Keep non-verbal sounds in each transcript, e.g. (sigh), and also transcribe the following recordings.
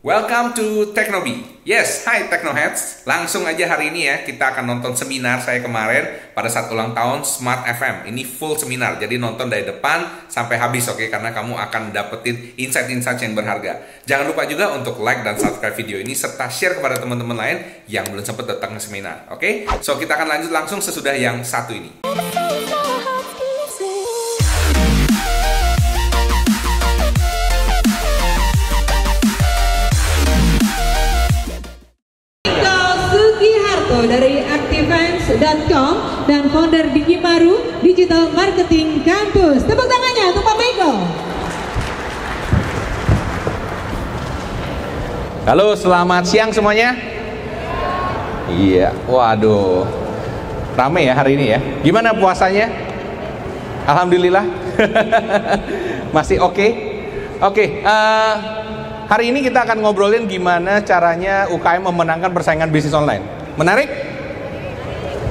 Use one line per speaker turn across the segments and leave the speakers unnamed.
Welcome to Teknobi. Yes, hai Teknoheads. Langsung aja hari ini ya, kita akan nonton seminar saya kemarin pada saat ulang tahun Smart FM. Ini full seminar, jadi nonton dari depan sampai habis oke, okay? karena kamu akan dapetin insight-insight yang berharga. Jangan lupa juga untuk like dan subscribe video ini serta share kepada teman-teman lain yang belum sempat datang ke seminar. Oke, okay? so kita akan lanjut langsung sesudah yang satu ini.
Dari Activance.com dan founder Digimaru Digital Marketing Campus. Tepuk tangannya untuk Pak Mego.
Halo, selamat siang semuanya. Iya, waduh. Rame ya hari ini ya. Gimana puasanya? Alhamdulillah. (laughs) Masih oke? Okay? Oke, okay, uh, eh, hari ini kita akan ngobrolin gimana caranya UKM memenangkan persaingan bisnis online. Menarik?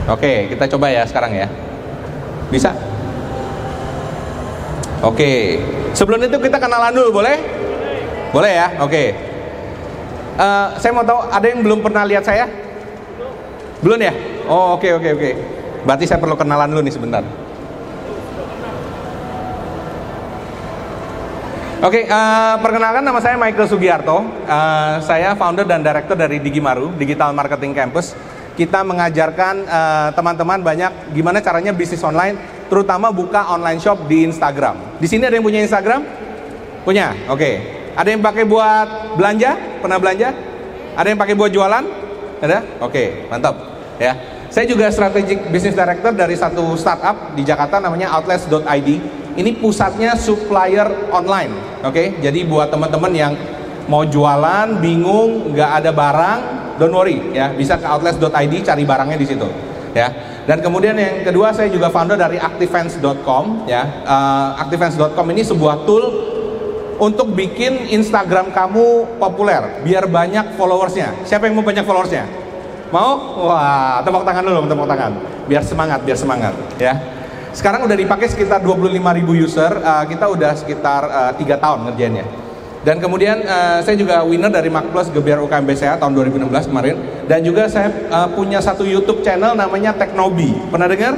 Oke, kita coba ya sekarang ya. Bisa? Oke. Sebelum itu kita kenalan dulu, boleh? Boleh ya? Oke. Uh, saya mau tahu ada yang belum pernah lihat saya? Belum ya? Oh, oke oke oke. Berarti saya perlu kenalan dulu nih sebentar. Oke, okay, uh, eh, perkenalkan nama saya Michael Sugiarto. Uh, saya founder dan director dari Digimaru, Digital Marketing Campus. Kita mengajarkan eh, teman-teman uh, banyak gimana caranya bisnis online, terutama buka online shop di Instagram. Di sini ada yang punya Instagram? Punya, oke. Okay. Ada yang pakai buat belanja? Pernah belanja? Ada yang pakai buat jualan? Ada? Oke, okay, mantap. Ya. Saya juga strategic business director dari satu startup di Jakarta namanya outlets.id ini pusatnya supplier online. Oke, okay? jadi buat teman-teman yang mau jualan, bingung, nggak ada barang, don't worry ya, bisa ke outlets.id cari barangnya di situ. Ya. Dan kemudian yang kedua saya juga founder dari activance.com ya. Uh, activance.com ini sebuah tool untuk bikin Instagram kamu populer, biar banyak followersnya. Siapa yang mau banyak followersnya? Mau? Wah, tepuk tangan dulu, tepuk tangan. Biar semangat, biar semangat, ya. Sekarang udah dipakai sekitar 25 ribu user, uh, kita udah sekitar eh, 3 tahun ngerjainnya. Dan kemudian uh, saya juga winner dari Mark Plus Gebiar UKM BCA tahun 2016 kemarin. Dan juga saya uh, punya satu YouTube channel namanya Teknobi. Pernah dengar?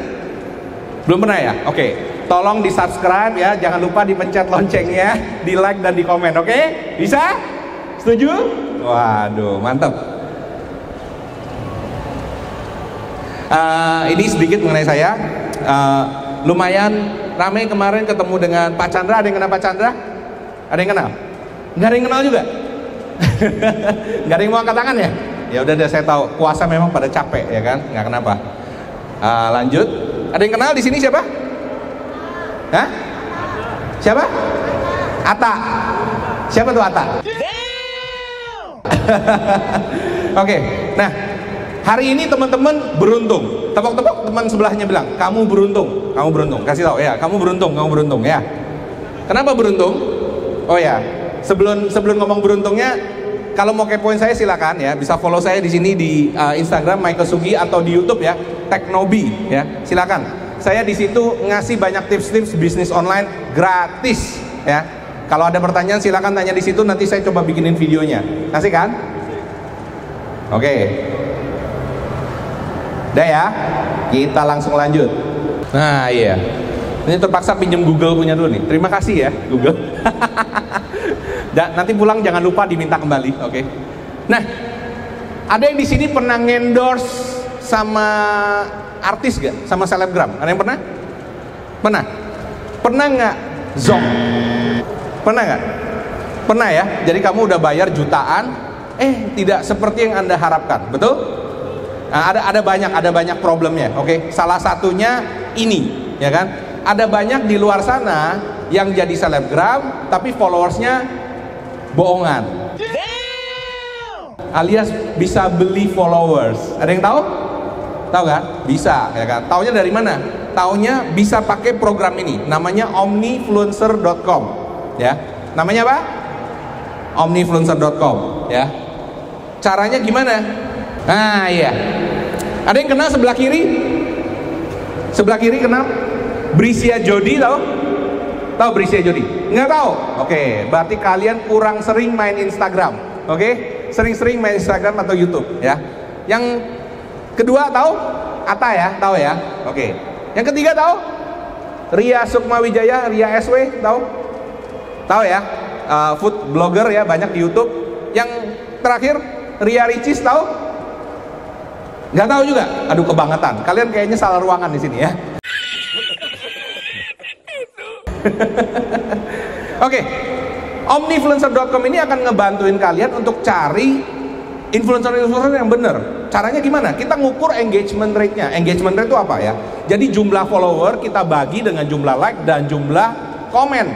Belum pernah ya? Oke. Okay. Tolong di subscribe ya, jangan lupa dipencet loncengnya, (laughs) di like dan di komen, oke? Okay? Bisa? Setuju? Waduh, mantap. Uh, ini sedikit mengenai saya. Uh, lumayan ramai kemarin ketemu dengan Pak Chandra. Ada yang kenal Pak Chandra? Ada yang kenal? Nggak ada yang kenal juga? (laughs) Nggak ada yang mau angkat tangan ya? Ya udah deh saya tahu. Puasa memang pada capek ya kan? Nggak kenapa. Uh, lanjut. Ada yang kenal di sini siapa? Hah? siapa? Ata siapa tuh Ata (laughs) Oke, okay, nah Hari ini teman-teman beruntung. Tepuk-tepuk teman sebelahnya bilang, kamu beruntung, kamu beruntung. Kasih tahu ya, kamu beruntung, kamu beruntung ya. Kenapa beruntung? Oh ya, sebelum sebelum ngomong beruntungnya, kalau mau kepoin saya silakan ya, bisa follow saya di sini di uh, Instagram Michael Sugi atau di YouTube ya, Teknobi ya, silakan. Saya di situ ngasih banyak tips-tips bisnis online gratis ya. Kalau ada pertanyaan silakan tanya di situ, nanti saya coba bikinin videonya. Kasih kan? Oke. Okay. Udah ya, kita langsung lanjut. Nah iya, ini terpaksa pinjam Google punya dulu nih. Terima kasih ya Google. (laughs) Nanti pulang jangan lupa diminta kembali, oke? Okay? Nah, ada yang di sini pernah endorse sama artis gak? Sama selebgram? Ada yang pernah? Pernah? Pernah nggak zong? Pernah nggak? Pernah ya? Jadi kamu udah bayar jutaan, eh tidak seperti yang anda harapkan, betul? Nah, ada ada banyak ada banyak problemnya. Oke, okay? salah satunya ini, ya kan? Ada banyak di luar sana yang jadi selebgram tapi followersnya bohongan. Alias bisa beli followers. Ada yang tahu? Tahu kan? Bisa, ya kan? Taunya dari mana? Taunya bisa pakai program ini. Namanya omnifluencer.com. Ya. Namanya apa? omnifluencer.com, ya. Caranya gimana? Nah iya. Ada yang kenal sebelah kiri? Sebelah kiri kenal? Brisia Jodi tahu? Tahu Brisia Jodi? Nggak tahu? Oke, berarti kalian kurang sering main Instagram. Oke, sering-sering main Instagram atau YouTube ya. Yang kedua tahu? Ata ya, tahu ya. Oke. Yang ketiga tahu? Ria Sukma Wijaya, Ria SW, tahu? Tahu ya? Uh, food blogger ya, banyak di YouTube. Yang terakhir Ria Ricis tahu? Nggak tahu juga. Aduh kebangetan. Kalian kayaknya salah ruangan di sini ya. (laughs) Oke, okay. Omnifluencer.com ini akan ngebantuin kalian untuk cari influencer-influencer yang benar. Caranya gimana? Kita ngukur engagement rate-nya. Engagement rate itu apa ya? Jadi jumlah follower kita bagi dengan jumlah like dan jumlah komen.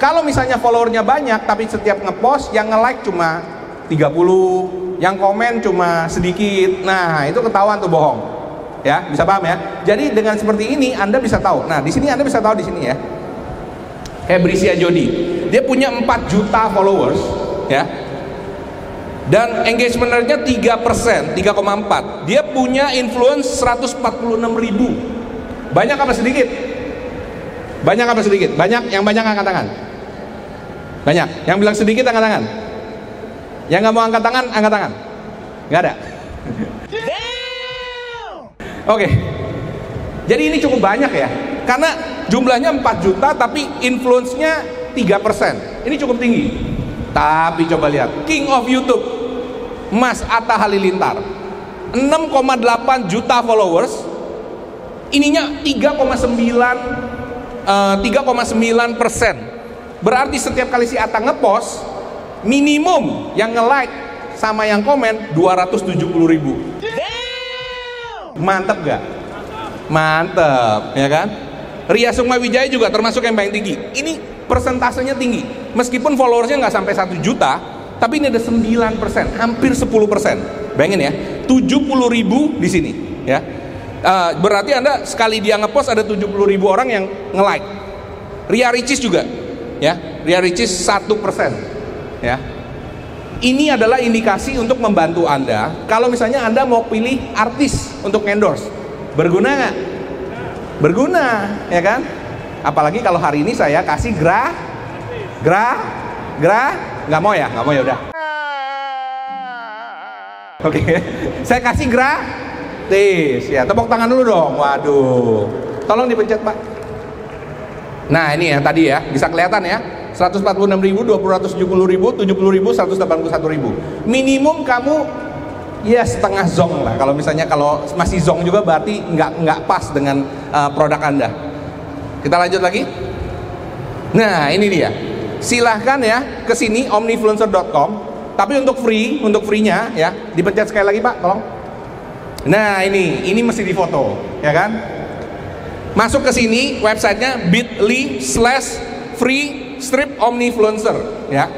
Kalau misalnya followernya banyak tapi setiap ngepost yang nge-like cuma 30, yang komen cuma sedikit. Nah, itu ketahuan tuh bohong. Ya, bisa paham ya? Jadi dengan seperti ini Anda bisa tahu. Nah, di sini Anda bisa tahu di sini ya kayak Brisia Jody dia punya 4 juta followers ya dan engagement rate-nya 3%, 3,4 dia punya influence 146 ribu banyak apa sedikit? banyak apa sedikit? banyak, yang banyak angkat tangan banyak, yang bilang sedikit angkat tangan yang nggak mau angkat tangan, angkat tangan. Nggak ada. Oke. Okay. jadi ini cukup banyak ya. Karena jumlahnya 4 juta tapi influence-nya 3% ini cukup tinggi. Tapi coba lihat king of YouTube Mas Atta Halilintar. 6,8 juta followers. Ininya 3,9 uh, 3,9 persen. Berarti setiap kali si Atta ngepost minimum yang nge-like sama yang komen 270 ribu mantep gak? mantep ya kan? Ria Sukma Wijaya juga termasuk yang paling tinggi. Ini persentasenya tinggi. Meskipun followersnya nggak sampai 1 juta, tapi ini ada 9%, hampir 10%. Bayangin ya, 70 ribu di sini. Ya, uh, berarti anda sekali dia ngepost ada 70 ribu orang yang nge-like. Ria Ricis juga, ya, Ria Ricis 1 persen. Ya, ini adalah indikasi untuk membantu anda. Kalau misalnya anda mau pilih artis untuk endorse, berguna nggak? berguna ya kan? Apalagi kalau hari ini saya kasih gra gra gra nggak mau ya? Nggak mau ya udah. Oke okay. (laughs) saya kasih gratis ya tepuk tangan dulu dong. Waduh. Tolong dipencet pak. Nah ini ya tadi ya bisa kelihatan ya 146 ribu, 270 ribu, 70 ribu, 181 ribu. Minimum kamu ya setengah zong lah. Kalau misalnya kalau masih zong juga berarti nggak nggak pas dengan uh, produk anda. Kita lanjut lagi. Nah ini dia. Silahkan ya ke sini omnifluencer.com tapi untuk free untuk free nya ya dipencet sekali lagi pak tolong. Nah ini ini mesti difoto ya kan? Masuk ke sini websitenya bit.ly slash free strip omnifluencer ya.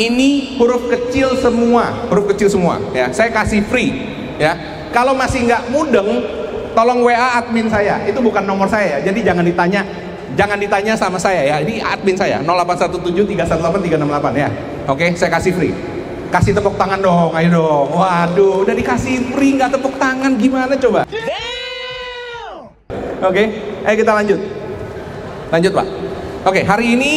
Ini huruf kecil semua huruf kecil semua ya. Saya kasih free ya. Kalau masih nggak mudeng tolong WA admin saya. Itu bukan nomor saya ya. Jadi jangan ditanya jangan ditanya sama saya ya. Ini admin saya 0817318368 ya. Oke saya kasih free. Kasih tepuk tangan dong ayo dong. Waduh udah dikasih free nggak tepuk tangan gimana coba? Oke ayo kita lanjut. Lanjut pak oke hari ini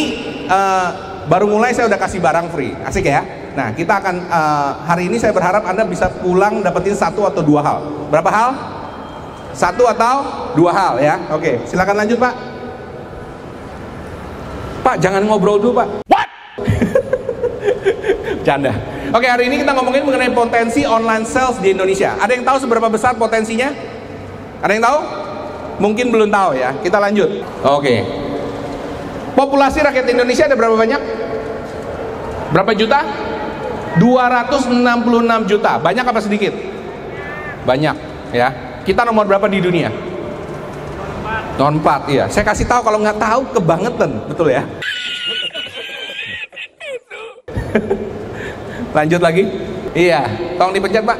uh, baru mulai saya udah kasih barang free. Asik ya? Nah kita akan uh, hari ini saya berharap anda bisa pulang dapetin satu atau dua hal. Berapa hal? Satu atau dua hal ya? Oke silakan lanjut pak. Pak jangan ngobrol dulu pak. What? (laughs) Canda. Oke hari ini kita ngomongin mengenai potensi online sales di Indonesia. Ada yang tahu seberapa besar potensinya? Ada yang tahu? Mungkin belum tahu ya. Kita lanjut. Oke Populasi rakyat Indonesia ada berapa banyak? Berapa juta? 266 juta. Banyak apa sedikit? Banyak, ya. Kita nomor berapa di dunia? Nomor 4, iya. Saya kasih tahu kalau nggak tahu kebangetan, betul ya? (laughs) Lanjut lagi. Iya, tolong dipencet, Pak.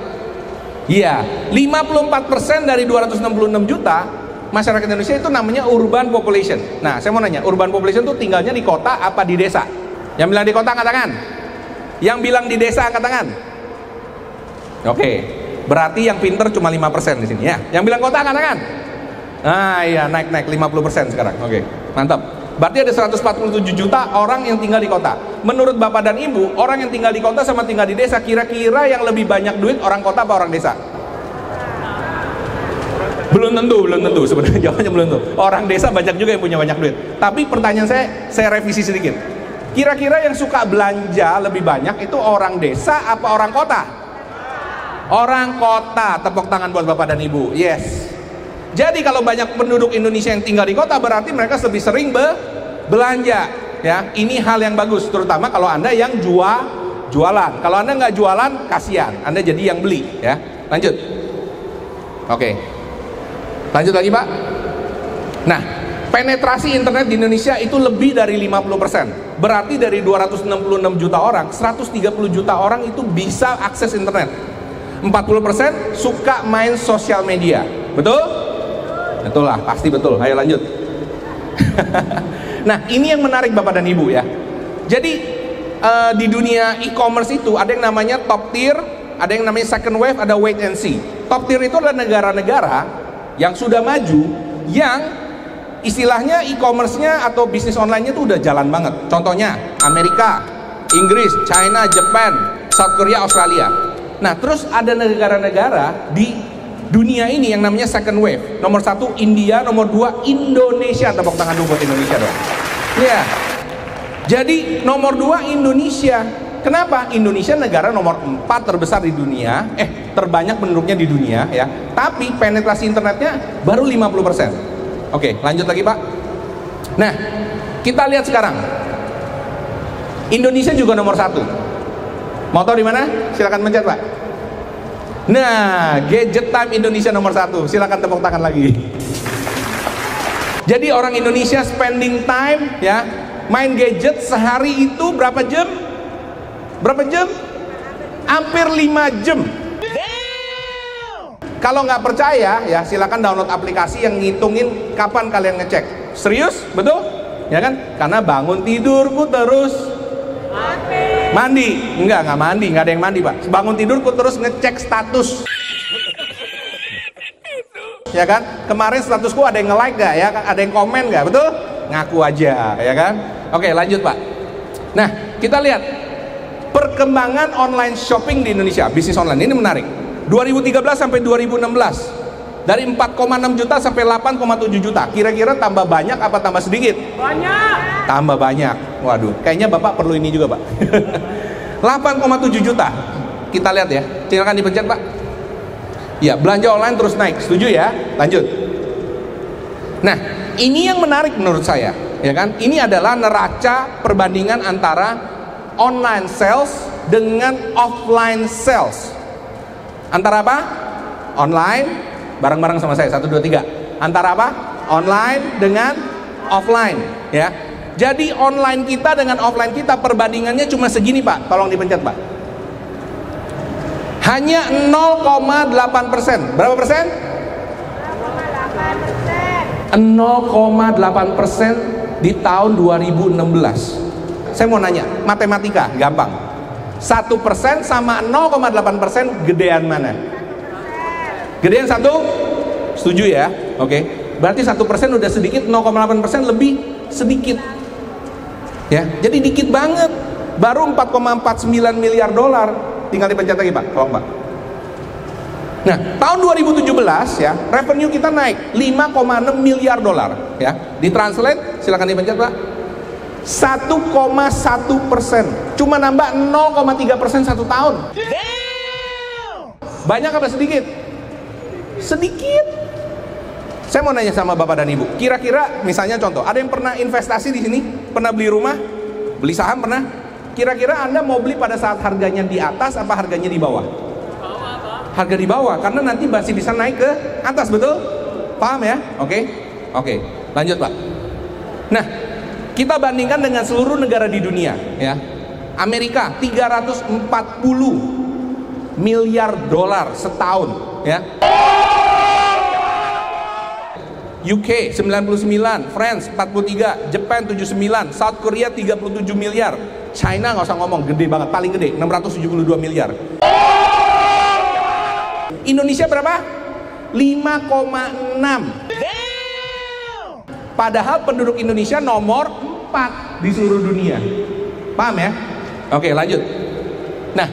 Iya, 54% dari 266 juta masyarakat Indonesia itu namanya urban population. Nah, saya mau nanya, urban population itu tinggalnya di kota apa di desa? Yang bilang di kota angkat tangan. Yang bilang di desa angkat tangan. Oke. Berarti yang pinter cuma 5% di sini ya. Yang bilang kota angkat tangan. Ah iya, naik-naik 50% sekarang. Oke. Mantap. Berarti ada 147 juta orang yang tinggal di kota. Menurut Bapak dan Ibu, orang yang tinggal di kota sama tinggal di desa, kira-kira yang lebih banyak duit orang kota apa orang desa? Belum tentu, belum tentu sebenarnya (laughs) jawabannya belum tentu. Orang desa banyak juga yang punya banyak duit. Tapi pertanyaan saya, saya revisi sedikit. Kira-kira yang suka belanja lebih banyak itu orang desa apa orang kota? Orang kota. Tepuk tangan buat Bapak dan Ibu. Yes. Jadi kalau banyak penduduk Indonesia yang tinggal di kota berarti mereka lebih sering be belanja. Ya, ini hal yang bagus, terutama kalau anda yang jual jualan. Kalau anda nggak jualan, kasihan. Anda jadi yang beli. Ya, lanjut. Oke. Lanjut lagi Pak. Nah, penetrasi internet di Indonesia itu lebih dari 50%. Berarti dari 266 juta orang, 130 juta orang itu bisa akses internet. 40% suka main sosial media. Betul? Betul lah, pasti betul. Ayo lanjut. (laughs) nah, ini yang menarik Bapak dan Ibu ya. Jadi uh, di dunia e-commerce itu ada yang namanya top tier, ada yang namanya second wave, ada wait and see. Top tier itu adalah negara-negara yang sudah maju yang istilahnya e-commerce-nya atau bisnis online-nya tuh udah jalan banget. Contohnya Amerika, Inggris, China, Jepang, South Korea, Australia. Nah, terus ada negara-negara di dunia ini yang namanya second wave. Nomor satu India, nomor dua Indonesia. Tepuk tangan dulu buat Indonesia dong. Ya. Yeah. Jadi nomor dua Indonesia. Kenapa? Indonesia negara nomor 4 terbesar di dunia, eh terbanyak penduduknya di dunia ya. Tapi penetrasi internetnya baru 50%. Oke, lanjut lagi, Pak. Nah, kita lihat sekarang. Indonesia juga nomor satu. Mau tahu di mana? Silakan mencet, Pak. Nah, gadget time Indonesia nomor satu. Silakan tepuk tangan lagi. Jadi orang Indonesia spending time ya main gadget sehari itu berapa jam? Berapa jam? Hampir 5 jam. Kalau nggak percaya, ya silakan download aplikasi yang ngitungin kapan kalian ngecek. Serius? Betul? Ya kan? Karena bangun tidurku terus mandi. Mandi? Enggak, nggak mandi, nggak ada yang mandi, Pak. Bangun tidurku terus ngecek status. ya kan? Kemarin statusku ada yang nge-like gak ya? Ada yang komen gak? Betul? Ngaku aja, ya kan? Oke, lanjut, Pak. Nah, kita lihat perkembangan online shopping di Indonesia, bisnis online ini menarik. 2013 sampai 2016 dari 4,6 juta sampai 8,7 juta. Kira-kira tambah banyak apa tambah sedikit?
Banyak.
Tambah banyak. Waduh, kayaknya Bapak perlu ini juga, Pak. (laughs) 8,7 juta. Kita lihat ya. Silakan dipencet, Pak. Ya, belanja online terus naik. Setuju ya? Lanjut. Nah, ini yang menarik menurut saya, ya kan? Ini adalah neraca perbandingan antara online sales dengan offline sales. Antara apa? Online, bareng-bareng sama saya, satu, dua, tiga. Antara apa? Online dengan offline, ya. Jadi online kita dengan offline kita perbandingannya cuma segini Pak, tolong dipencet Pak. Hanya 0,8 persen. Berapa persen? 0,8 persen di tahun 2016. Saya mau nanya, matematika gampang. Satu persen sama 0,8 persen gedean mana? Gedean satu? Setuju ya? Oke. Berarti satu persen udah sedikit, 0,8 persen lebih sedikit. Ya, jadi dikit banget. Baru 4,49 miliar dolar. Tinggal dipencet lagi pak, tolong pak. Nah, tahun 2017 ya, revenue kita naik 5,6 miliar dolar ya. Ditranslate, silakan dipencet pak. 1,1 persen. Cuma nambah 0,3 persen satu tahun. Banyak apa sedikit? Sedikit. Saya mau nanya sama bapak dan ibu. Kira-kira misalnya contoh ada yang pernah investasi di sini? Pernah beli rumah? Beli saham pernah? Kira-kira anda mau beli pada saat harganya di atas apa harganya di bawah? Harga di bawah karena nanti masih bisa naik ke atas betul? Paham ya? Oke? Oke lanjut pak. Nah kita bandingkan dengan seluruh negara di dunia, ya. Amerika 340 miliar dolar setahun, ya. UK 99, France 43, Jepang 79, South Korea 37 miliar, China nggak usah ngomong gede banget, paling gede 672 miliar. Indonesia berapa? 5,6 Padahal penduduk Indonesia nomor 4 di seluruh dunia. Paham ya? Oke, lanjut. Nah,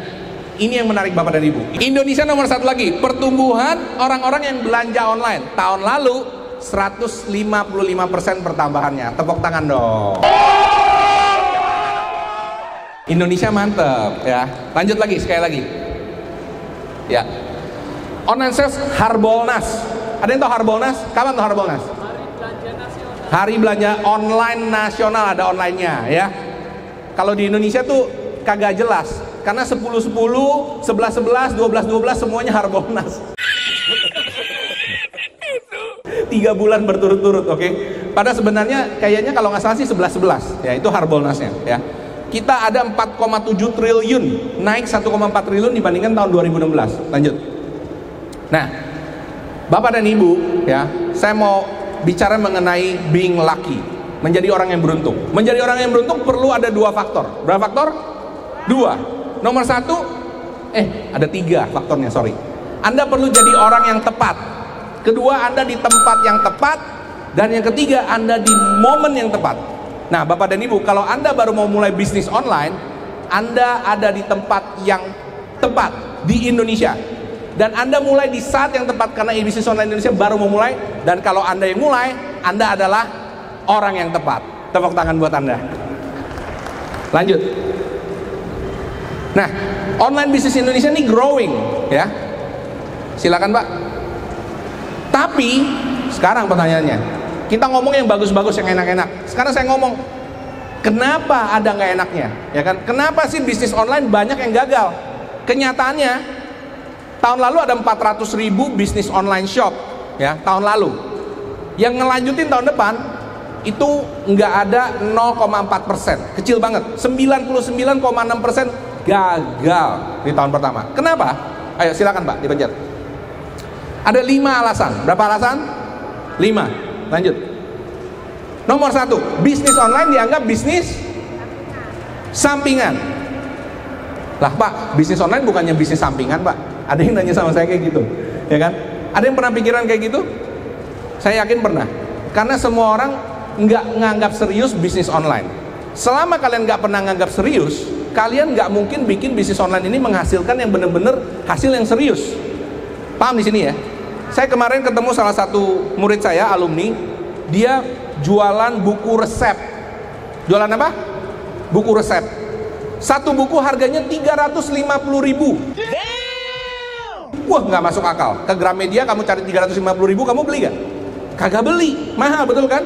ini yang menarik Bapak dan Ibu. Indonesia nomor satu lagi, pertumbuhan orang-orang yang belanja online. Tahun lalu 155% pertambahannya. Tepuk tangan dong. Indonesia mantep ya. Lanjut lagi sekali lagi. Ya. Online sales Harbolnas. Ada yang tahu Harbolnas? Kapan tahu Harbolnas? Hari belanja online nasional ada onlinenya ya. Kalau di Indonesia tuh kagak jelas karena 10 10, 11 11, 12 12 semuanya Harbolnas. Tiga bulan berturut-turut, oke? Okay? Pada sebenarnya kayaknya kalau nggak salah sih 11 11, ya itu Harbolnasnya, ya. Kita ada 4,7 triliun, naik 1,4 triliun dibandingkan tahun 2016. Lanjut. Nah, Bapak dan Ibu, ya, saya mau bicara mengenai being lucky, menjadi orang yang beruntung. Menjadi orang yang beruntung perlu ada dua faktor. Berapa faktor? Dua. Nomor satu, eh ada tiga faktornya, sorry. Anda perlu jadi orang yang tepat. Kedua, Anda di tempat yang tepat. Dan yang ketiga, Anda di momen yang tepat. Nah, Bapak dan Ibu, kalau Anda baru mau mulai bisnis online, Anda ada di tempat yang tepat di Indonesia. Dan Anda mulai di saat yang tepat karena bisnis online Indonesia baru mau mulai. Dan kalau Anda yang mulai, Anda adalah orang yang tepat. Tepuk tangan buat Anda. Lanjut. Nah, online bisnis Indonesia ini growing, ya. Silakan, Pak. Tapi sekarang pertanyaannya, kita ngomong yang bagus-bagus, yang enak-enak. Sekarang saya ngomong, kenapa ada nggak enaknya? Ya kan? Kenapa sih bisnis online banyak yang gagal? Kenyataannya, tahun lalu ada 400 ribu bisnis online shop, ya tahun lalu. Yang ngelanjutin tahun depan itu nggak ada 0,4 persen, kecil banget. 99,6 persen gagal di tahun pertama. Kenapa? Ayo silakan Pak dipencet. Ada lima alasan. Berapa alasan? Lima. Lanjut. Nomor satu, bisnis online dianggap bisnis sampingan. Lah Pak, bisnis online bukannya bisnis sampingan Pak. Ada yang nanya sama saya kayak gitu, ya kan? Ada yang pernah pikiran kayak gitu? Saya yakin pernah. Karena semua orang nggak nganggap serius bisnis online. Selama kalian nggak pernah nganggap serius, kalian nggak mungkin bikin bisnis online ini menghasilkan yang benar-benar hasil yang serius. Paham di sini ya? Saya kemarin ketemu salah satu murid saya, alumni, dia jualan buku resep. Jualan apa? Buku resep. Satu buku harganya 350 ribu. Wah nggak masuk akal. Ke Gramedia kamu cari 350 ribu, kamu beli gak? Kagak beli, mahal betul kan?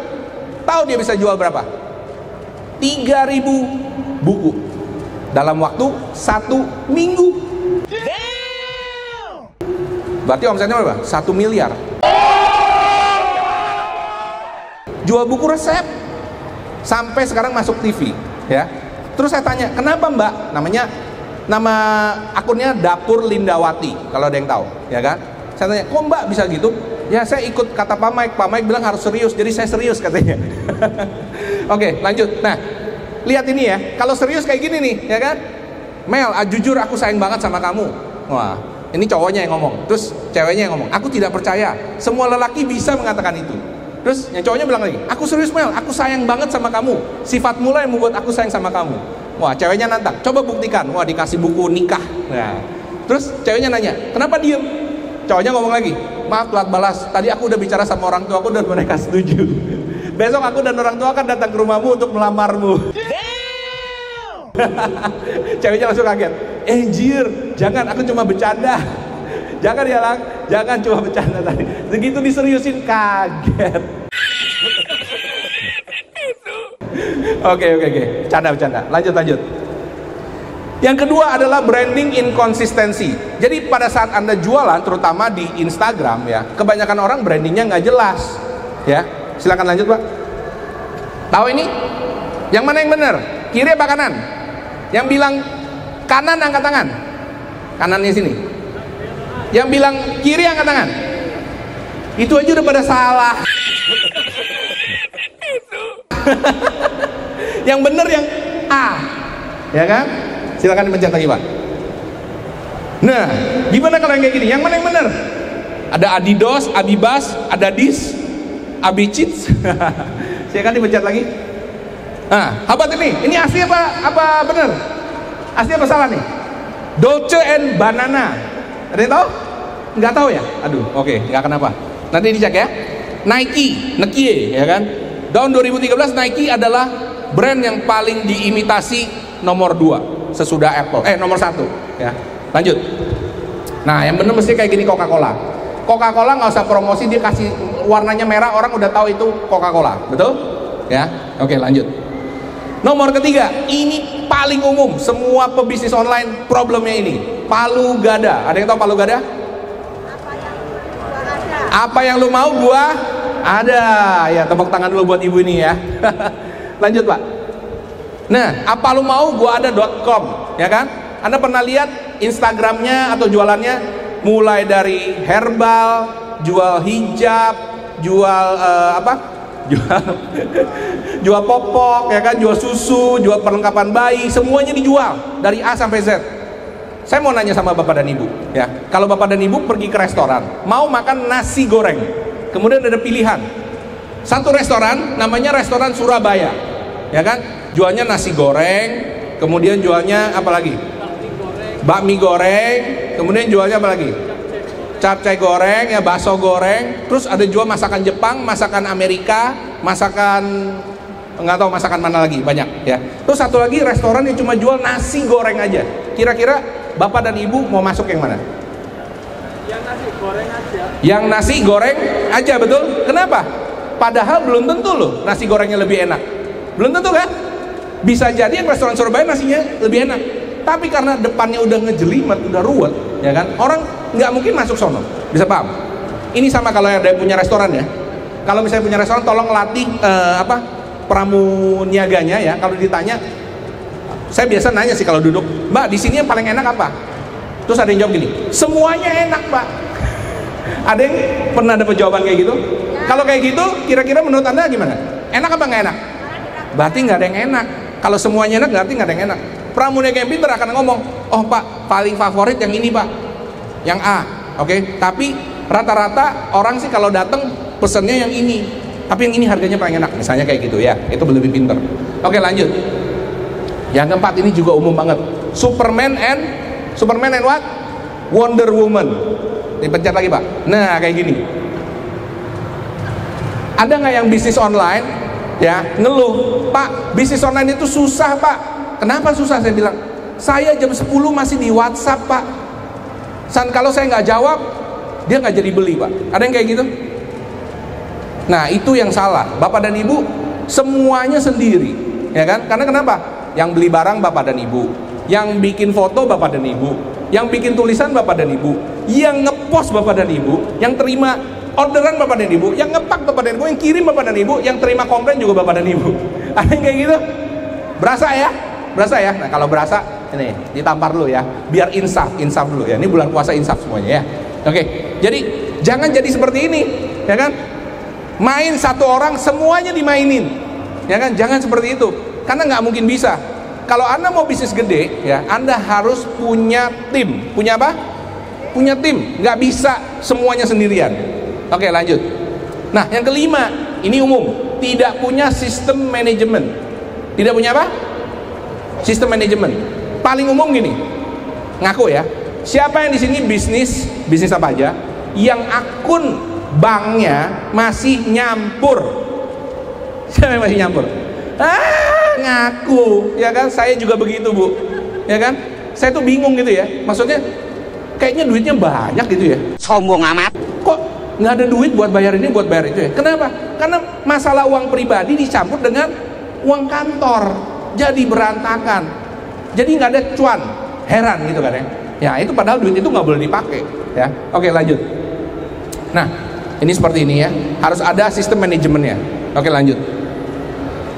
Tahu dia bisa jual berapa? 3000 buku dalam waktu satu minggu. Berarti omsetnya berapa? Satu miliar. Jual buku resep sampai sekarang masuk TV, ya. Terus saya tanya, kenapa Mbak? Namanya nama akunnya Dapur Lindawati, kalau ada yang tahu, ya kan? Saya tanya, kok Mbak bisa gitu? Ya saya ikut kata Pak Mike, Pak Mike bilang harus serius, jadi saya serius katanya. (laughs) Oke, lanjut. Nah, lihat ini ya, kalau serius kayak gini nih, ya kan? Mel, ah, jujur aku sayang banget sama kamu. Wah, ini cowoknya yang ngomong, terus ceweknya yang ngomong. Aku tidak percaya, semua lelaki bisa mengatakan itu. Terus yang cowoknya bilang lagi, aku serius Mel, aku sayang banget sama kamu. Sifat mula yang membuat aku sayang sama kamu. Wah, ceweknya nantang, coba buktikan. Wah, dikasih buku nikah. Nah, terus ceweknya nanya, kenapa diem? Cowoknya ngomong lagi, maaf telat balas. Tadi aku udah bicara sama orang tua aku dan mereka setuju. (laughs) Besok aku dan orang tua akan datang ke rumahmu untuk melamarmu. (laughs) Ceweknya langsung kaget. Eh jir, jangan aku cuma bercanda. (laughs) Jangan ya lang, jangan cuma bercanda tadi. Begitu diseriusin kaget. Oke oke oke, canda bercanda. Lanjut lanjut. Yang kedua adalah branding inkonsistensi. Jadi pada saat anda jualan, terutama di Instagram ya, kebanyakan orang brandingnya nggak jelas. Ya, silakan lanjut pak. Tahu ini? Yang mana yang benar? Kiri apa kanan? Yang bilang kanan angkat tangan. Kanannya sini. Yang bilang kiri angkat tangan. Itu aja udah pada salah. (laughs) (laughs) yang benar yang A. Ya kan? Silakan dipencet lagi, Pak. Nah, gimana kalau yang kayak gini? Yang mana yang benar? Ada Adidas, Abibas, ada Dis, Abicits. (laughs) Saya kan dipencet lagi. Nah, habat ini, ini asli apa apa bener? Asli apa salah nih? Dolce and Banana. Ada yang tahu? Nggak tahu ya? Aduh, oke, okay, kenapa. Nanti dicek ya. Nike, Nike ya kan. Tahun 2013 Nike adalah brand yang paling diimitasi nomor 2 sesudah Apple. Eh nomor satu ya. Lanjut. Nah yang bener mesti kayak gini Coca-Cola. Coca-Cola nggak usah promosi dia kasih warnanya merah orang udah tahu itu Coca-Cola, betul? Ya. Oke lanjut. Nomor ketiga, ini paling umum semua pebisnis online problemnya ini. Palu gada. Ada yang tahu palu gada? Apa yang lu mau gua ada. Ya tepuk tangan dulu buat ibu ini ya. (laughs) Lanjut pak. Nah, apa lu mau gua ada.com ya kan? Anda pernah lihat Instagramnya atau jualannya mulai dari herbal, jual hijab, jual uh, apa? (laughs) Jual jual popok ya kan, jual susu, jual perlengkapan bayi, semuanya dijual dari A sampai Z. Saya mau nanya sama Bapak dan Ibu, ya. Kalau Bapak dan Ibu pergi ke restoran, mau makan nasi goreng, kemudian ada pilihan. Satu restoran namanya restoran Surabaya, ya kan? Jualnya nasi goreng, kemudian jualnya apa lagi? Bakmi goreng, kemudian jualnya apa lagi? Capcay goreng, ya bakso goreng, terus ada jual masakan Jepang, masakan Amerika, masakan nggak tahu masakan mana lagi banyak ya. Terus satu lagi restoran yang cuma jual nasi goreng aja. Kira-kira Bapak dan Ibu mau masuk yang mana?
Yang nasi goreng aja.
Yang nasi goreng aja betul? Kenapa? Padahal belum tentu loh nasi gorengnya lebih enak. Belum tentu kan? Bisa jadi yang restoran Surabaya nasinya lebih enak. Tapi karena depannya udah ngejelimet, udah ruwet, ya kan? Orang nggak mungkin masuk sono. Bisa paham? Ini sama kalau ada yang punya restoran ya. Kalau misalnya punya restoran, tolong latih eh, apa pramuniaganya ya. Kalau ditanya saya biasa nanya sih kalau duduk, Mbak di sini yang paling enak apa? Terus ada yang jawab gini, semuanya enak Mbak. Ada yang pernah dapat jawaban kayak gitu? Ya. Kalau kayak gitu, kira-kira menurut anda gimana? Enak apa nggak enak? Berarti nggak ada yang enak. Kalau semuanya enak, berarti nggak ada yang enak. Pramudia yang pinter akan ngomong, oh Pak, paling favorit yang ini Pak, yang A, oke? Okay? Tapi rata-rata orang sih kalau datang pesennya yang ini, tapi yang ini harganya paling enak, misalnya kayak gitu ya, itu lebih pinter. Oke lanjut. Yang keempat ini juga umum banget. Superman and Superman and what? Wonder Woman. Dipencet lagi pak. Nah kayak gini. Ada nggak yang bisnis online ya ngeluh pak bisnis online itu susah pak. Kenapa susah saya bilang? Saya jam 10 masih di WhatsApp pak. Dan kalau saya nggak jawab dia nggak jadi beli pak. Ada yang kayak gitu? Nah itu yang salah. Bapak dan ibu semuanya sendiri ya kan? Karena kenapa? yang beli barang bapak dan ibu yang bikin foto bapak dan ibu yang bikin tulisan bapak dan ibu yang ngepost bapak dan ibu yang terima orderan bapak dan ibu yang ngepak bapak dan ibu yang kirim bapak dan ibu yang terima komplain juga bapak dan ibu. (laughs) Ada yang kayak gitu? Berasa ya? Berasa ya? Nah kalau berasa ini ditampar dulu ya. Biar insaf insaf dulu ya. Ini bulan puasa insaf semuanya ya. Oke jadi jangan jadi seperti ini ya kan? Main satu orang semuanya dimainin. Ya kan? Jangan seperti itu. Karena nggak mungkin bisa kalau anda mau bisnis gede ya anda harus punya tim. Punya apa? Punya tim. Nggak bisa semuanya sendirian. Oke lanjut. Nah yang kelima ini umum. Tidak punya sistem manajemen tidak punya apa? Sistem manajemen paling umum gini. Ngaku ya. Siapa yang di sini bisnis bisnis apa aja? Yang akun banknya masih nyampur. (laughs) Siapa yang masih nyampur? Ah ngaku. Ya kan? Saya juga begitu bu. Ya kan? Saya tuh bingung gitu ya. Maksudnya kayaknya duitnya banyak gitu ya.
Sombong amat.
Kok nggak ada duit buat bayar ini buat bayar itu ya? Kenapa? Karena masalah uang pribadi dicampur dengan uang kantor. Jadi berantakan. Jadi nggak ada cuan. Heran gitu kan ya. Ya itu padahal duit itu nggak boleh dipakai ya. Oke lanjut. Nah ini seperti ini ya. Harus ada sistem manajemennya. Oke lanjut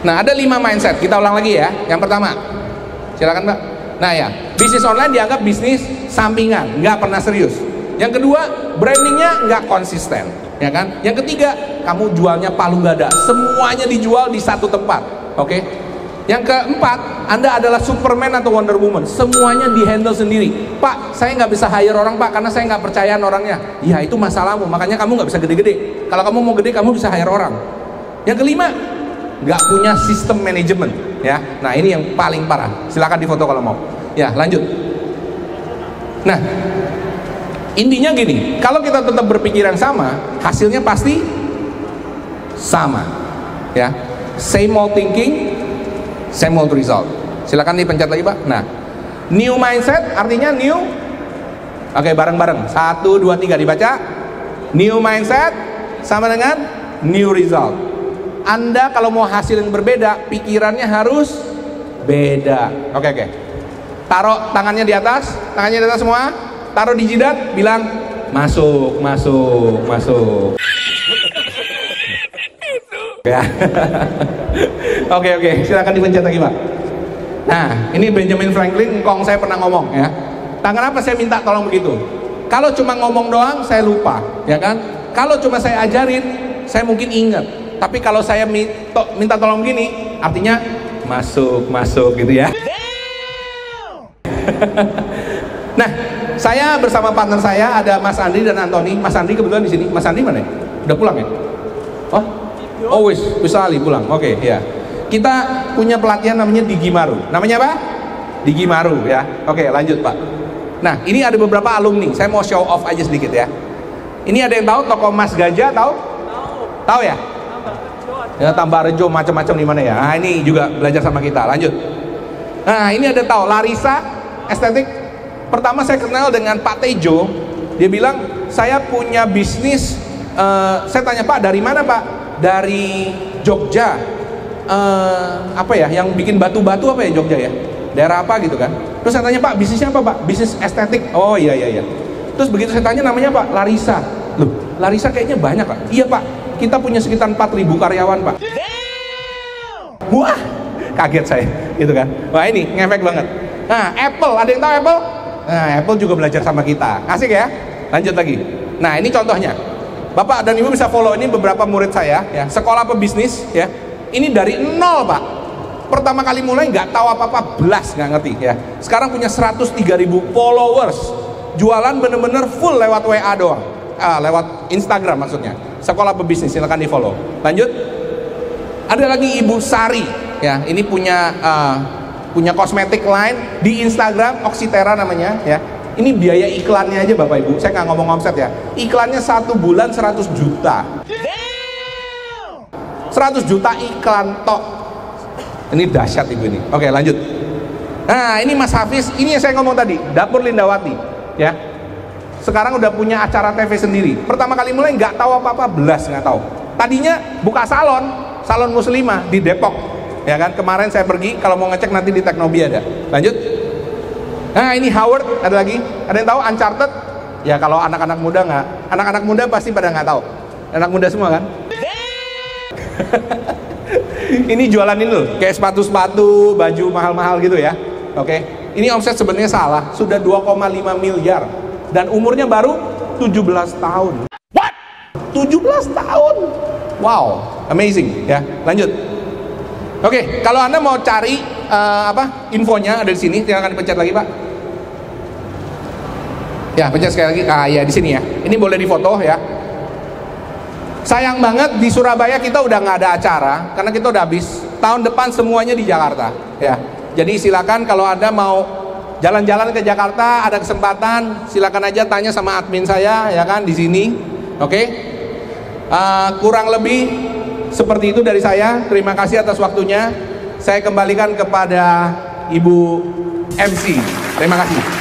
Nah, ada lima mindset. Kita ulang lagi ya. Yang pertama, silakan Mbak. Nah ya, bisnis online dianggap bisnis sampingan, nggak pernah serius. Yang kedua, brandingnya nggak konsisten, ya kan? Yang ketiga, kamu jualnya palu gada, semuanya dijual di satu tempat, oke? Yang keempat, Anda adalah Superman atau Wonder Woman. Semuanya di-handle sendiri. Pak, saya nggak bisa hire orang, Pak, karena saya nggak percayaan orangnya. Ya, itu masalahmu. Makanya kamu nggak bisa gede-gede. Kalau kamu mau gede, kamu bisa hire orang. Yang kelima, nggak punya sistem manajemen. Ya, nah ini yang paling parah. Silakan difoto kalau mau. Ya, lanjut. Nah, intinya gini, kalau kita tetap berpikiran sama, hasilnya pasti sama. Ya, same old thinking, same old result. Silakan dipencet lagi, Pak. Nah, new mindset artinya new Oke, bareng-bareng. Satu, dua, tiga dibaca. New mindset sama dengan new result. Anda kalau mau hasil yang berbeda, pikirannya harus beda. Oke, oke. Taruh tangannya di atas, tangannya di atas semua. Taruh di jidat, bilang masuk, masuk, masuk. Ya. (laughs) Oke oke, silakan dipencet lagi pak. Nah, ini Benjamin Franklin, kong saya pernah ngomong ya. Tangan apa saya minta tolong begitu? Kalau cuma ngomong doang, saya lupa, ya kan? Kalau cuma saya ajarin, saya mungkin ingat. Tapi kalau saya minta, minta tolong begini, artinya masuk, masuk gitu ya. (laughs) nah, saya bersama partner saya ada Mas Andri dan Antoni. Mas Andri kebetulan di sini. Mas Andri mana? ya? Udah pulang ya? Oh, oh wis, bisa Ali pulang. Oke, ya. Kita punya pelatihan namanya Digi Maru. Namanya apa? Digi Maru ya. Oke, lanjut Pak. Nah, ini ada beberapa alumni. Saya mau show off aja sedikit ya. Ini ada yang tahu toko Mas Gajah tahu? Tahu ya? Ya tambah rejo macam-macam di mana ya. Nah, ini juga belajar sama kita. Lanjut. Nah, ini ada tahu Larissa estetik. Pertama saya kenal dengan Pak Tejo. Dia bilang, "Saya punya bisnis eh, saya tanya, "Pak, dari mana, Pak?" Dari Jogja. Eh, apa ya? Yang bikin batu-batu apa ya Jogja ya? Daerah apa gitu kan? Terus saya tanya, "Pak, bisnisnya apa, Pak?" Bisnis estetik. Oh, iya iya iya. Terus begitu saya tanya namanya Pak, Larissa. Loh, Larissa kayaknya banyak, Pak. Iya, Pak. Kita punya sekitar 4000 karyawan, Pak. Wah, kaget saya, gitu kan. Wah, ini ngefek banget. Nah, Apple, ada yang tahu Apple? Nah, Apple juga belajar sama kita. Asik ya? Lanjut lagi. Nah, ini contohnya. Bapak dan Ibu bisa follow ini beberapa murid saya, ya. Sekolah pebisnis, ya. Ini dari nol, Pak. Pertama kali mulai nggak tahu apa-apa, belas nggak ngerti, ya. Sekarang punya 103.000 followers. Jualan bener-bener full lewat WA doang. Ah, lewat Instagram maksudnya. Sekolah pebisnis, silakan di follow. Lanjut. Ada lagi Ibu Sari, ya. Ini punya uh, punya kosmetik line di Instagram Oxitera namanya, ya. Ini biaya iklannya aja Bapak Ibu. Saya nggak ngomong omset ya. Iklannya satu bulan 100 juta. 100 juta iklan tok. Ini dahsyat Ibu ini. Oke, lanjut. Nah, ini Mas Hafiz, ini yang saya ngomong tadi, Dapur Lindawati, ya. Sekarang udah punya acara TV sendiri. Pertama kali mulai nggak tahu apa-apa, belas nggak tahu. Tadinya buka salon, salon muslimah di Depok. Ya kan, kemarin saya pergi, kalau mau ngecek nanti di Teknobi ada. Lanjut. Nah, ini Howard, ada lagi. Ada yang tahu Uncharted? Ya kalau anak-anak muda nggak, anak-anak muda pasti pada nggak tahu. Anak muda semua kan? (laughs) ini jualan ini loh, kayak sepatu-sepatu, baju mahal-mahal gitu ya. Oke, ini omset sebenarnya salah, sudah 2,5 miliar dan umurnya baru 17 tahun. What? 17 tahun. Wow, amazing ya. Lanjut. Oke, kalau Anda mau cari eh, apa infonya ada di sini, silakan dipencet lagi, Pak. Ya, pencet sekali lagi. Ah, ya di sini ya. Ini boleh difoto ya. Sayang banget di Surabaya kita udah nggak ada acara karena kita udah habis. Tahun depan semuanya di Jakarta ya. Jadi silakan kalau Anda mau jalan-jalan ke Jakarta ada kesempatan silakan aja tanya sama admin saya ya kan di sini. Oke. Uh, kurang lebih seperti itu dari saya. Terima kasih atas waktunya. Saya kembalikan kepada Ibu MC. Terima kasih.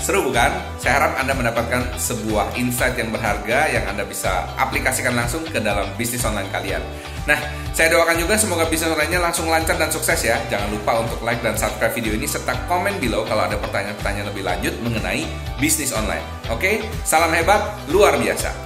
Seru bukan? Saya harap Anda mendapatkan sebuah insight yang berharga yang Anda bisa aplikasikan langsung ke dalam bisnis online kalian. Nah, saya doakan juga semoga bisnis online-nya langsung lancar dan sukses ya. Jangan lupa untuk like dan subscribe video ini serta komen below kalau ada pertanyaan-pertanyaan lebih lanjut mengenai bisnis online. Oke, salam hebat, luar biasa.